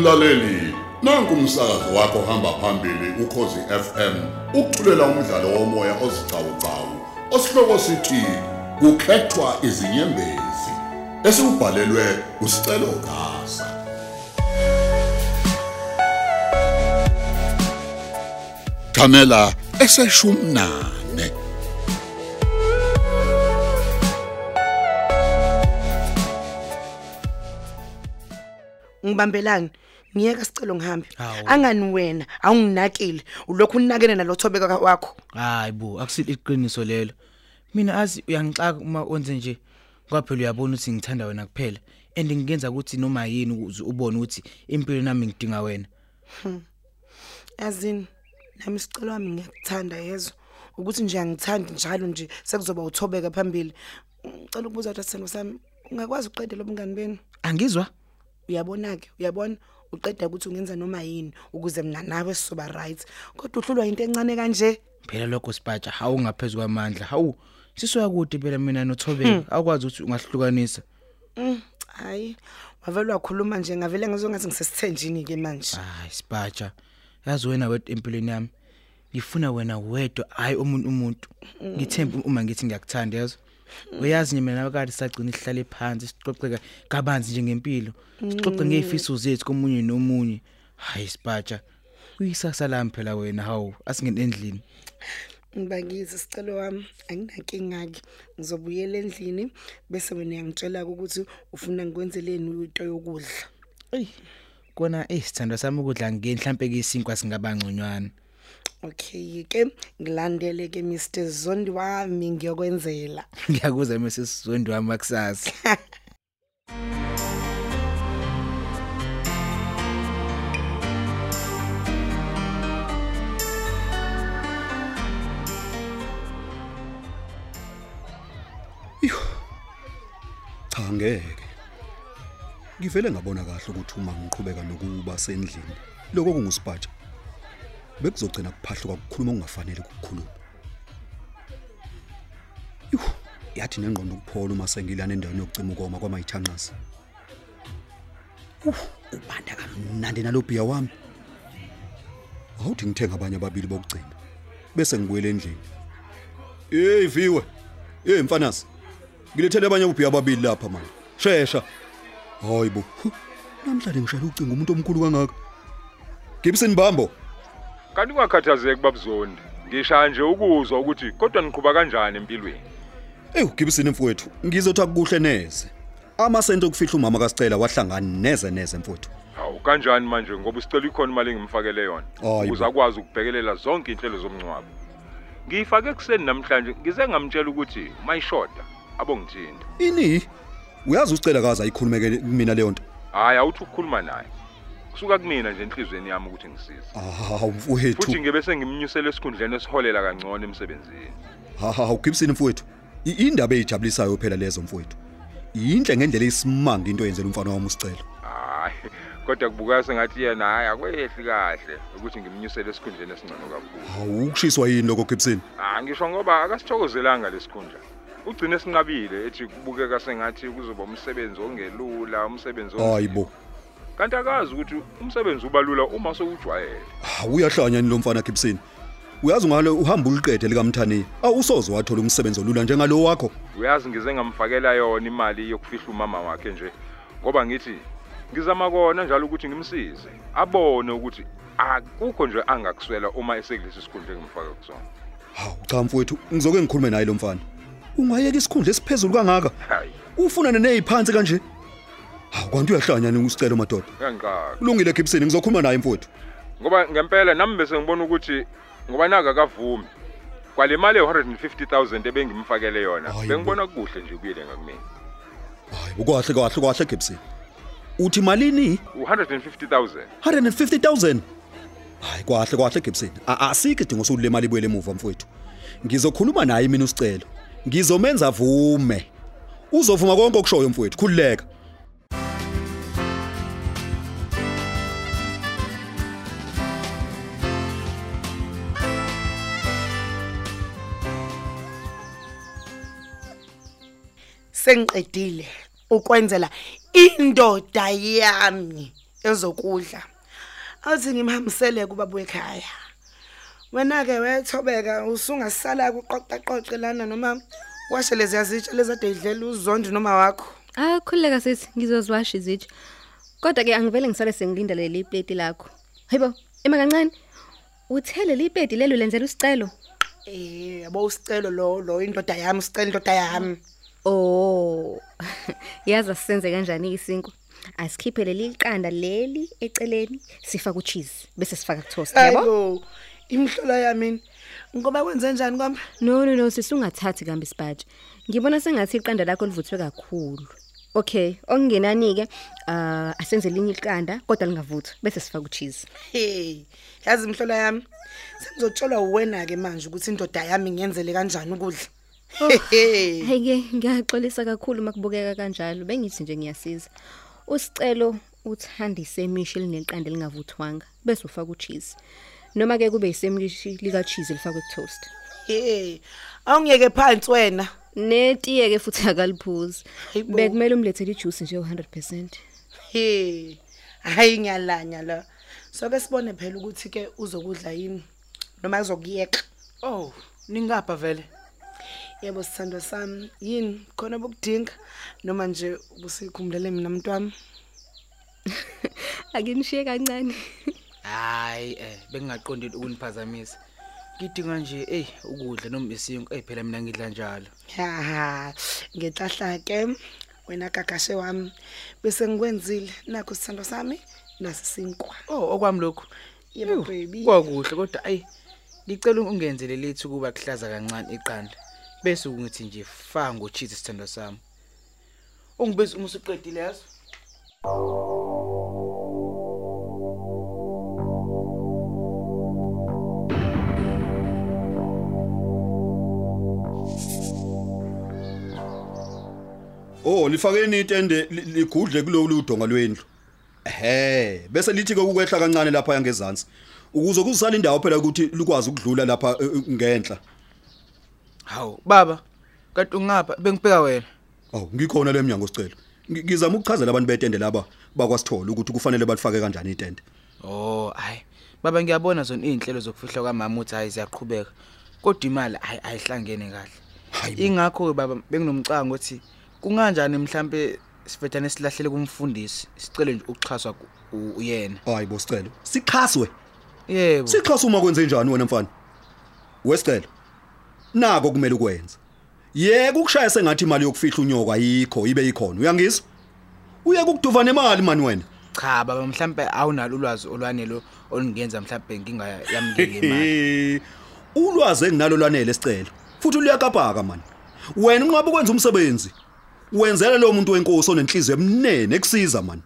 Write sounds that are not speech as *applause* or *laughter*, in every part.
Mlaleli, nanku umsakazo wakho hamba phambili ukhozi FM. Ukuthulela umdlalo womoya ozicawucawu. Osihloko sithi kukhethwa izinyembezi. Esibhalelwe usicelo gaza. Thamela eseshumnane. ngibambelani ngiyeka sicelo ngihambe Hawu. angani wena? Awunginakile. Ulokhu unakene nalothobeka ka- wakho hayi bo akusile iqiniso lelo. Mina azi uyangixaka uma wenze nje. Kwaphela uyabona ukuthi ngithanda wena kuphela. And ngingenza ukuthi noma yini ukuze ubone ukuthi impilo nami ngidinga wena. Yazini? Nami sicelo wami ngiyakuthanda yezo ukuthi nje angithandi njalo nje sekuzoba uthobeka phambili. Ngicela ukubuza ukuthi sithando sami ungakwazi uqede lo bungani beni angizwa. Uyabona ke uyabona? Uqeda ukuthi ungenza noma yini ukuze mina nawe sizoba right. Kodwa uhlulwa into encane kanje. Phela lokho sipatsha hawu ngaphezulu kwamandla. Hawu sisoya kude phela mina nothobeka akwazi ukuthi ungahlukanisa. Mm, hayi wavele wakhuluma nje ngavele ngizongathi ngisesithenjini ke manje. Hayi sipatsha yazi wena wedwa empilweni yami ngifuna wena wedwa hayi omuntu umuntu. Ngithemba uma ngithi ngiyakuthanda yazi? Uyazi nje mina nawe kade sagcina isihlale phansi sixoxeka kabanzi nje ngempilo. Sixoxe ngezifiso zethu komunye nomunye. Hayi sipatsha uyisasa lami phela wena hawu asingene endlini ngibakize sicelo wami anginankinga ke. Ngizobuyela endlini bese wena uyangitshela ukuthi ufuna ngikwenzeleni into yokudla. Ey kona eh sithando sami ukudla ngeke mhlambe ke isinkwa singabangconywana okay ke ngilandele ke Mr Zondi wami ngiyokwenzela *laughs* ngiyakuza mase sizondi wami kusasa *laughs* Cha ngeke. Ngivele ngabona kahle ukuthi uma ngiqhubeka nokuba sendlini lokho kungusipatsha. Bekuzogcina kuphahluka ukukhuluma okungafanele ukukhuluma. Yuh, yathi nengqondo ukuphola uma sengilana endaweni yokucima ukoma kwamayithanqasi. Uh, ubanda kamnandi nalobhiya wami. Awuthi ngithenga abanye ababili bokugcina. Bese ngibuyele endlini. Hey viwe. Hey mfanasi. Ngilethele abanye ubhiya ababili lapha manje. Shesha. Hayibo. Namhlanje ngishaya ucingo umuntu omkhulu kangaka. Gibson Bambo. Kanti ungakhathazeki babzondi. Ngishaya nje ukuzwa ukuthi kodwa niqhuba kanjani empilweni. Ey Gibson mfowethu, ngizothi akukuhle neze. Amasento okufihla umama kaSicela wahlangana neze neze mfowethu. Hawu kanjani manje ngoba isicelo ikhona imali engimfakele yona. Hayi bo. Ukuze akwazi ukubhekelela zonke inhlelo zomncwabo. Ngiyifake kuseni namhlanje ngize ngamtshela ukuthi mayishoda abongithinta. Ini? Uyazi uSicela kaza ayikhulumeke kumina leyo nto. Hayi awuthi ukukhuluma naye. Kusuka kumina nje enhlizweni yami ukuthi ngisize. Ah, mfowethu. Futhi ngibe sengimnyusela esikhundleni esiholela kangcono emsebenzini. Ha ha, uGibson mfowethu. I- Indaba ejibulisayo phela lezo mfowethu. Yinhle ngendlela isimanga into yenzela umfana wami uSicela. Hayi kodwa kubuka sengathi yena hayi akwehli kahle ukuthi ngimnyusele esikhundleni esingcono kakhulu. Hawu ukushiswa yini lokho Gibson? Ah ngisho ngoba akasithokozelanga lesikhundla. Ugcine sinqabile ethi kubukeka sengathi kuzoba umsebenzi ongelula, umsebenzi onzima. Hayibo. Kanti akazi ukuthi umsebenzi ubalula uma sowujwayele. Hawu uyahlanya ni lo mfana Gibson. Uyazi ngalo uhamba uliqede likaMthani. Awusoze wathola umsebenzi olula njengalo wakho. Uyazi ngize ngamfakela yona imali yokufihla umama wakhe nje. Ngoba ngithi ngizama kona njalo ukuthi ngimsize. Abone ukuthi akukho nje angakuswela uma esekulesi sikhundla engimfaka kusona. Hawu cha mfowethu, ngizoke ngikhulume naye lo mfana. Ungayeka isikhundla esiphezulu kangaka? Hayi, Ufuna neneziphansi kanje? Hawu kwanti uyahlanya ni usicelo madoda. kanqaka. Kulungile Gibson, ngizokhuluma naye mfowethu. ngoba ngempela nami bese ngibona ukuthi ngoba naka kavumi kwale mali ye-150000 ebengimfakele yona Hayi bo. bengibona kuhle nje kubuyele ngakumina Hayi, ukwahle kahle kahle Gibson. Uthi malini? u-150000 150,000. Hayi kwahle kwahle Gibson. A- Asikho idingo sokule mali ibuyele emuva mfowethu. Ngizokhuluma naye mina usicelo. Ngizomenza avume. Uzovuma konke okushoyo mfowethu, khulileka. Sengiqedile ukwenzela indoda yami ezokudla awuthi ngimhambisele kubaba ekhaya wena ke wethobeka usungasala kuqoqa qoqe lana noma washe lezi yazitsha lezade idlela uzondi noma wakho Ah khuleka sithi ngizozwasha izitsha. Kodwa ke angivele ngisale sengilinda leli plate lakho. Hayibo, ema kancane. Uthele li plate lelo lenzela isicelo. eh yabo usicelo lo lo indoda yami usicela indoda yami Oh. *laughs* Yaza sisenze kanjani isinkwa? Asikhiphe leli iqanda leli eceleni sifaka ucheese bese sifaka kutoast yabo? hayibo imhlola yami ngoba kwenze njani kwami No no no sisungathathi kambe isipatshe. Ngibona sengathi iqanda lakho livuthwe kakhulu. Okay, okungenani ke ah asenze linye iqanda kodwa lingavuthwa bese sifaka ucheese. hey yazi imhlola yami sengizotshelwa uwena ke manje ukuthi indoda yami ngiyenzele kanjani ukudla Hehe. Hey ke ngiyaxolisa kakhulu makubukeka kanjalo bengithi nje ngiyasiza. Usicelo uthandise imishi elineqanda lingavuthwanga bese ufaka ucheese. Noma ke kube isemishi lika cheese lifakwe kutoast. hey awungiyeke phansi wena Netiye ke futhi akaliphuzi. Hayibo. Bekumele umlethele ijuice nje u100%. hey hayi ngiyalanya la so ke sibone phela ukuthi ke uzokudla yini noma uzokuyeka Oh, ningapha vele. Yebo sithando sami yini khona bokudinga noma nje ubusikhumulele mina mntwami *laughs* Akinishiye kancane. Hayi eh bengingaqondile ukuniphazamisa. Ngidinga nje eh ukudla noma isinko eh phela mina ngidla njalo. ha ngehlahla ke wena gagashe wami bese ngikwenzile nakho sithando sami nasisinkwa Oh, okwami lokho. yebo Ew, baby Kwakuhle kodwa ayi ngicela ungenzele lethu kuba kuhlaza kancane iqanda. Bese ungithi nje fa ngocheese sithando sami. Ungibese uma usuqedile yazo. Oh lifakeni itende li- ligudle kulo ludonga lwendlu. Ehhe, bese lithi ke ukwehla kancane lapha yangezansi. Ukuze kuzisala indawo phela ukuthi likwazi ukudlula lapha eh, eh, ngenhla. Hawu, baba. Kanti ungapha bengibheka wena. Aw, ngikhona lemnyango sicelo. Ngi- Ngizama ukuchazela abantu betende laba bakwasithola ukuthi kufanele balifake kanjani itende. Oh, hayi. Baba ngiyabona zona izinhlelo zokufihla kwamama uthi hayi ziyaqhubeka. Kodwa imali hayi ayihlangene kahle. Hayibo. Ingakho ke baba benginomcango ukuthi kunganjani mhlambe sifethane silahlele kumfundisi sicela nje ukuxhaswa ku- u- uyena. Hayi bo sicelo. Sichaswe. Yebo. Sixhasa uma kwenze njani wena mfana? Wesicelo. Nako kumele ukwenze. Yeke ukushaya sengathi imali yokufihla unyoko ayikho ibe ikhona. Uyangizwa? Uye kukuduva nemali mani wena. Cha baba mhlambe awunalo ulwazi olwanele olungenza mhlambe nginga yamngeke imali. *laughs* Ulwazi enginalo lwanele sicelo. Futhi luyakapaka man. Wena unqaba ukwenza umsebenzi. Wenzela lo muntu wenkosi onenhliziyo emnene ekusiza man.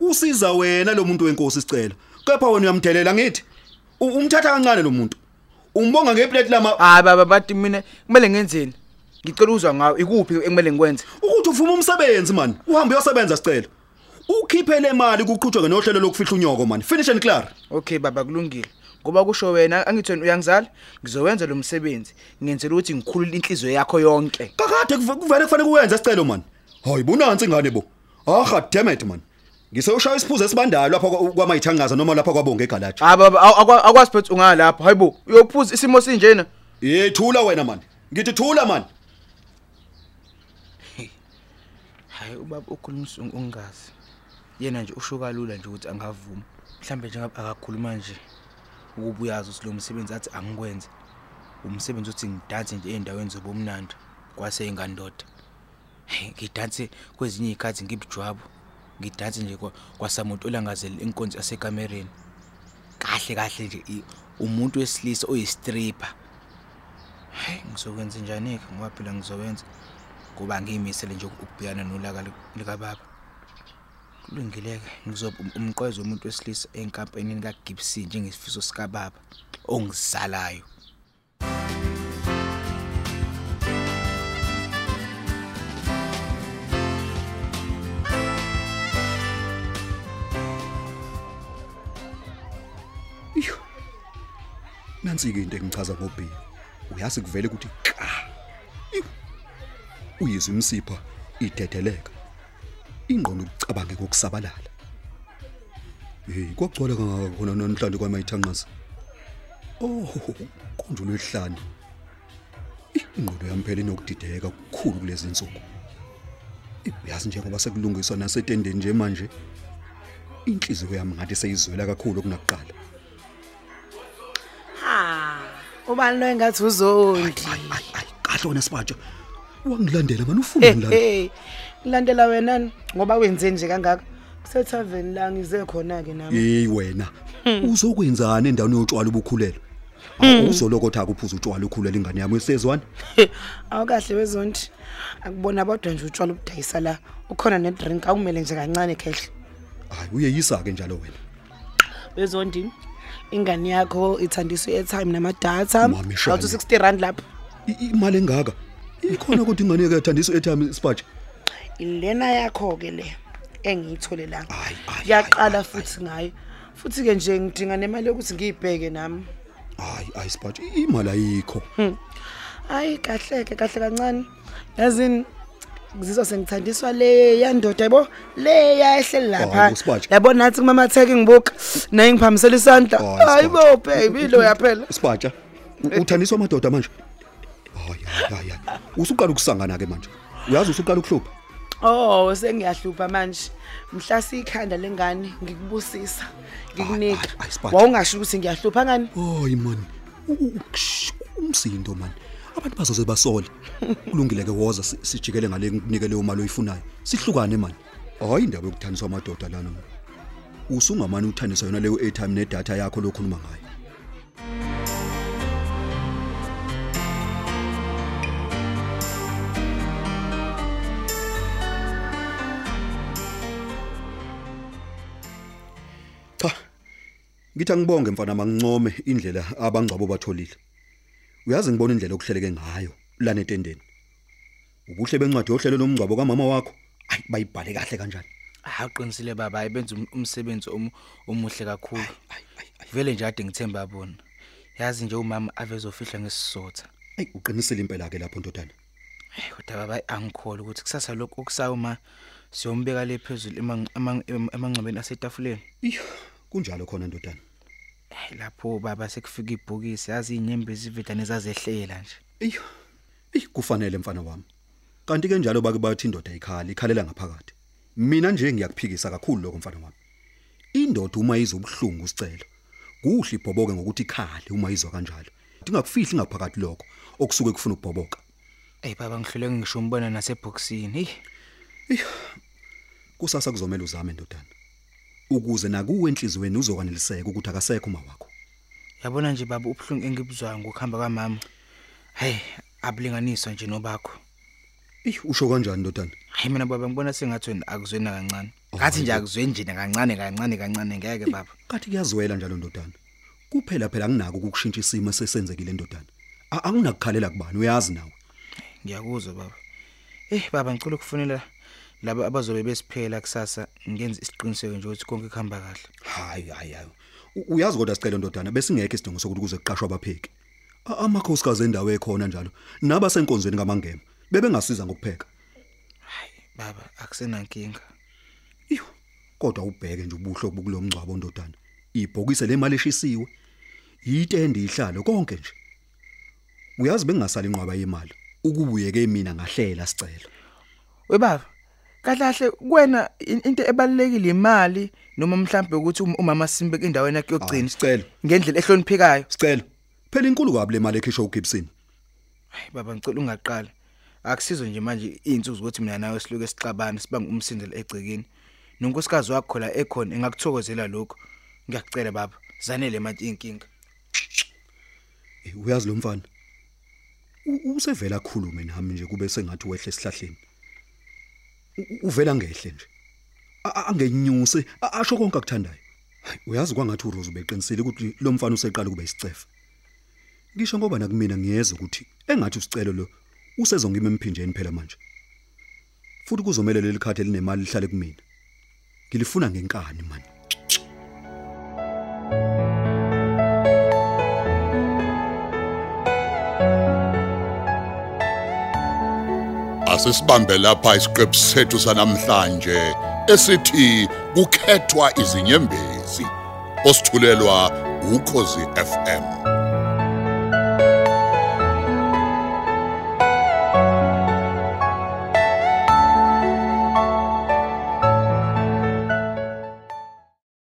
Usiza wena lo muntu wenkosi sicelo. Kepha wena uyamthelela ngithi. Umthatha kancane lo muntu. Umbonga ngeplate lama Hayi baba bathi mina kumele ngenzeni? Ngicela uzwa ngawo ikuphi ekumele ngikwenze? ukuthi uvuma umsebenzi man. Uhambe uyosebenza sicelo. Ukhiphe le mali kuqhutshwe nohlelo lokufihla unyoko man. Finish and clear. Okay baba kulungile. Ngoba kusho wena angithi wena uyangizala ngizowenza lo msebenzi ngenzela ukuthi ngikhulule inhliziyo yakho yonke. Kakade kuve- kuvele kufanele kuwenze sicelo man. Hayi bunansi ingane bo. Ah damn it man. Ngisewushaya isiphuzo esibandayo lapha kwa- kwamayithangaza noma lapha kwabonge egalaji. Ah baba aw- akwa- akwazi phethu ungalapha hayibo uyophuza isimo sinjena. Yethula wena man. Ngithi thula man. Hayi ubaba ukhulumisa ung- ungazi. Yena nje usho kalula nje ukuthi angavuma. Mhlambe nje ngabe akakhuluma nje ukuba uyazi ukuthi lo msebenzi athi angikwenze. Umsebenzi uthi ngidanse nje endaweni zobumnandi kwase ingandoda. Hey ngidanse kwezinye izikhathi ngibujwabu. Ngidanse nje kwa- kwasamuntu olangazeli inkonzo yasekamereni. Kahle kahle nje i- umuntu wesilisa oyistripper. Hey ngizokwenza njani ke ngoba phela ngizowenza kuba ngiyimisele nje ukubhekana nolaka li- lika baba. Kulungileke ngizoba um- umqwezo umuntu wesilisa enkampanini kaGibson njengesifiso sika baba ongizalayo. Nansi ke into engichaza ngobhi. Uyazi kuvele ukuthi ka. Iw. Uyizwe imsipha idedeleka. Ingqondo ucabange ngokusabalala. hey kwagcwala kangaka khona namhlanje kwamayithanqazi oh konje lwehlani ingqondo yami phela inokudideka kukhulu kulezi insuku uyazi njengoba sekulungiswa nasetendeni nje manje inhliziyo yami ngathi seyizwela kakhulu kunakuqala ubani lo engathi uzondi? Ay, ay, ay, kahle wena sibatsha wangilandela manje ufuna ngilanda hey ngilandela wena ni? ngoba wenze nje kangaka. Kusethaveni la ngize khona ke nami. Hey wena uzokwenzana endaweni yotshwala ubukhulelo uzolokotha kuphuza utshwala ukhulela ingane yami esezwana awukahle wezondi. Akubona bodwa nje utshwala ubudayisa la. Ukhona ne drink awumele nje kancane khehle hayi uyeyisa ke njalo wena. Wezondi ingane yakho ithandiswa airtime namadata Mami, shame. awuthi 60 rand lapha I- imali engaka? Ikhona kodwa ingane yake yathandisa etime sibatsha ilena yakho ke le engiyithole la Ayi, ayi, yaqala ayi, futhi ngayo. Futhi ke nje ngidinga nemali yokuthi ngiyibheke nami. Hayi hayi sibatsha imali ayikho. Hayi kahle ke kahle kancane. Yazini ngizizwa sengithandiswa le yandoda yabo? Le yayehleli lapha. Hayi, uSibatsha. yabo nathi kumamatheke ngibuka naye ngiphamisela isandla. Hayi, hayi Sibatsha. bo baby lo yaphela. Sibatsha u- uthandiswa amadoda manje? Hayi hayi usuqala ukusangana ke manje. Uyazi usuqala ukuhlupha? Oh sengiyahlupha manje. Mhla sikhanda lengane ngikubusisa ngikunika wawungasho ukuthi ngiyahlupha ngani? U- ksh, umsindo man abantu bazoze basole kulungile ke woza si- sijikele ngale ngikunike leyo mali oyifunayo. Sihlukane man hayi indaba yokuthandiswa amadoda lana. Man usungamani uthandiswa yona leyo airtime nedatha yakho lokhuluma ngayo. Cha ngithi angibonge mfana mangincome indlela abangcwabo batholile. Uyazi ngibona indlela okuhleleke ngayo lana etendeni ubuhle bencwadi yohlelo lomngcwabo kamama wakho ayi bayibhale kahle kanjani Haqinisile baba ayibenza um- umsebenzi omu- omuhle kakhulu. Vele nje ade ngithemba bona. Yazi nje umama avezofihla ngesizotha. ayi uqinisile impela ke lapho ntodana Eh kodwa baba ayi, angikholwa ukuthi kusasa lokho okusayo ma siyombeka le phezulu emang- emang- em- emangcwabeni asetafuleni. iyo kunjalo khona ntodana Eh lapho baba sekufika ibhokisi yazi inyembezi ividane zazehlela nje. iyo eyi kufanele mfana wami. Kanti ke njalo bake bathi indoda ikhala ikhalela ngaphakathi. Mina nje ngiyakuphikisa kakhulu lokho mfana wami. Indoda uma izobuhlungu sicelo kuhle ibhoboke ngokuthi ikhale uma izwa kanjalo. Ingakufihli ngaphakathi lokho okusuke kufuna ukubhoboka. Eh baba ngihlule ngisho umbona naseboxini. Hey kusasa kuzomela uzame ndodana. Ukuze nakuwe enhlizweni uzokwaneliseka ukuthi akasekho uma wakho yabona nje baba ubhlungu engibuzwayo ngokuhamba kwamama. Hey abulinganiswa nje nobakho. eyi usho kanjani ndodana Hayi mina baba ngibona sengathi wena akuzwena kancane. Ngathi nje akuzweni nje kancane kancane kancane ngeke baba. kathi kuyazwela njalo ndodana kuphela phela anginako ukushintsha isimo sesenzekile ndodana A- anginakukhalela kubani uyazi nawe Ngiyakuzwa baba. Eh baba ngicela ukufunela laba abazobe besiphela kusasa ngenze isiqiniseko nje ukuthi konke kuhamba kahle. hayi hayi hayi. Uyazi kodwa sicela ndodana besingekho isidingo sokuthi kuze kuqashwe abapheki. Amakhosikazi endawo ekhona njalo nabasenkonzweni ngamangema bebengasiza ngokupheka. Hayi baba akusenankinga. iyo kodwa ubheke nje ubuhlo obukulomngcwabo ndodana. Ibhokise lemali eshisiwe yitende ihlalo konke nje. Uyazi bengingasali inqwaba yemali ukubuyeke mina ngahlela sicelo We baba kahle kuwena in- into ebalekile imali noma mhlambe ukuthi um- umama Simbek endaweni yakhe Hayi, yokugcina sicelo ngendlela ehloniphekayo. sicelo phela inkulu kabi le mali ekhishwa uGibson Hayi baba ngicela ungaqala. Akusizwe nje manje izinsuku ukuthi mina nawe siluke sixabana sibanga umsindelo egcekeni. Nonkosikazi wakho la ekhona engakuthokozela lokho. Ngiyakucela baba, zanele manje inkinga. Eh, uyazi lo mfana U- usevela akhulume nami nje kube sengathi wehle esihlahleni U- u- uvela ngehle nje. A- a- angenyuse a- asho konke akuthandayo. Hayi, uyazi kwangathi uRose ubeqinisile ukuthi lo mfana useqala kube isicefe ngisho ngoba nakumina ngiyeza ukuthi engathi usicelo lo usezongima emphinjeni phela manje. Futhi kuzomela leli khadi elinemali lihlale kumina. Ngilifuna ngenkani manje Asisibambe lapha isiqephu sethu sanamhlanje esithi kukhethwa izinyembezi. Osithulelwa ukhozi FM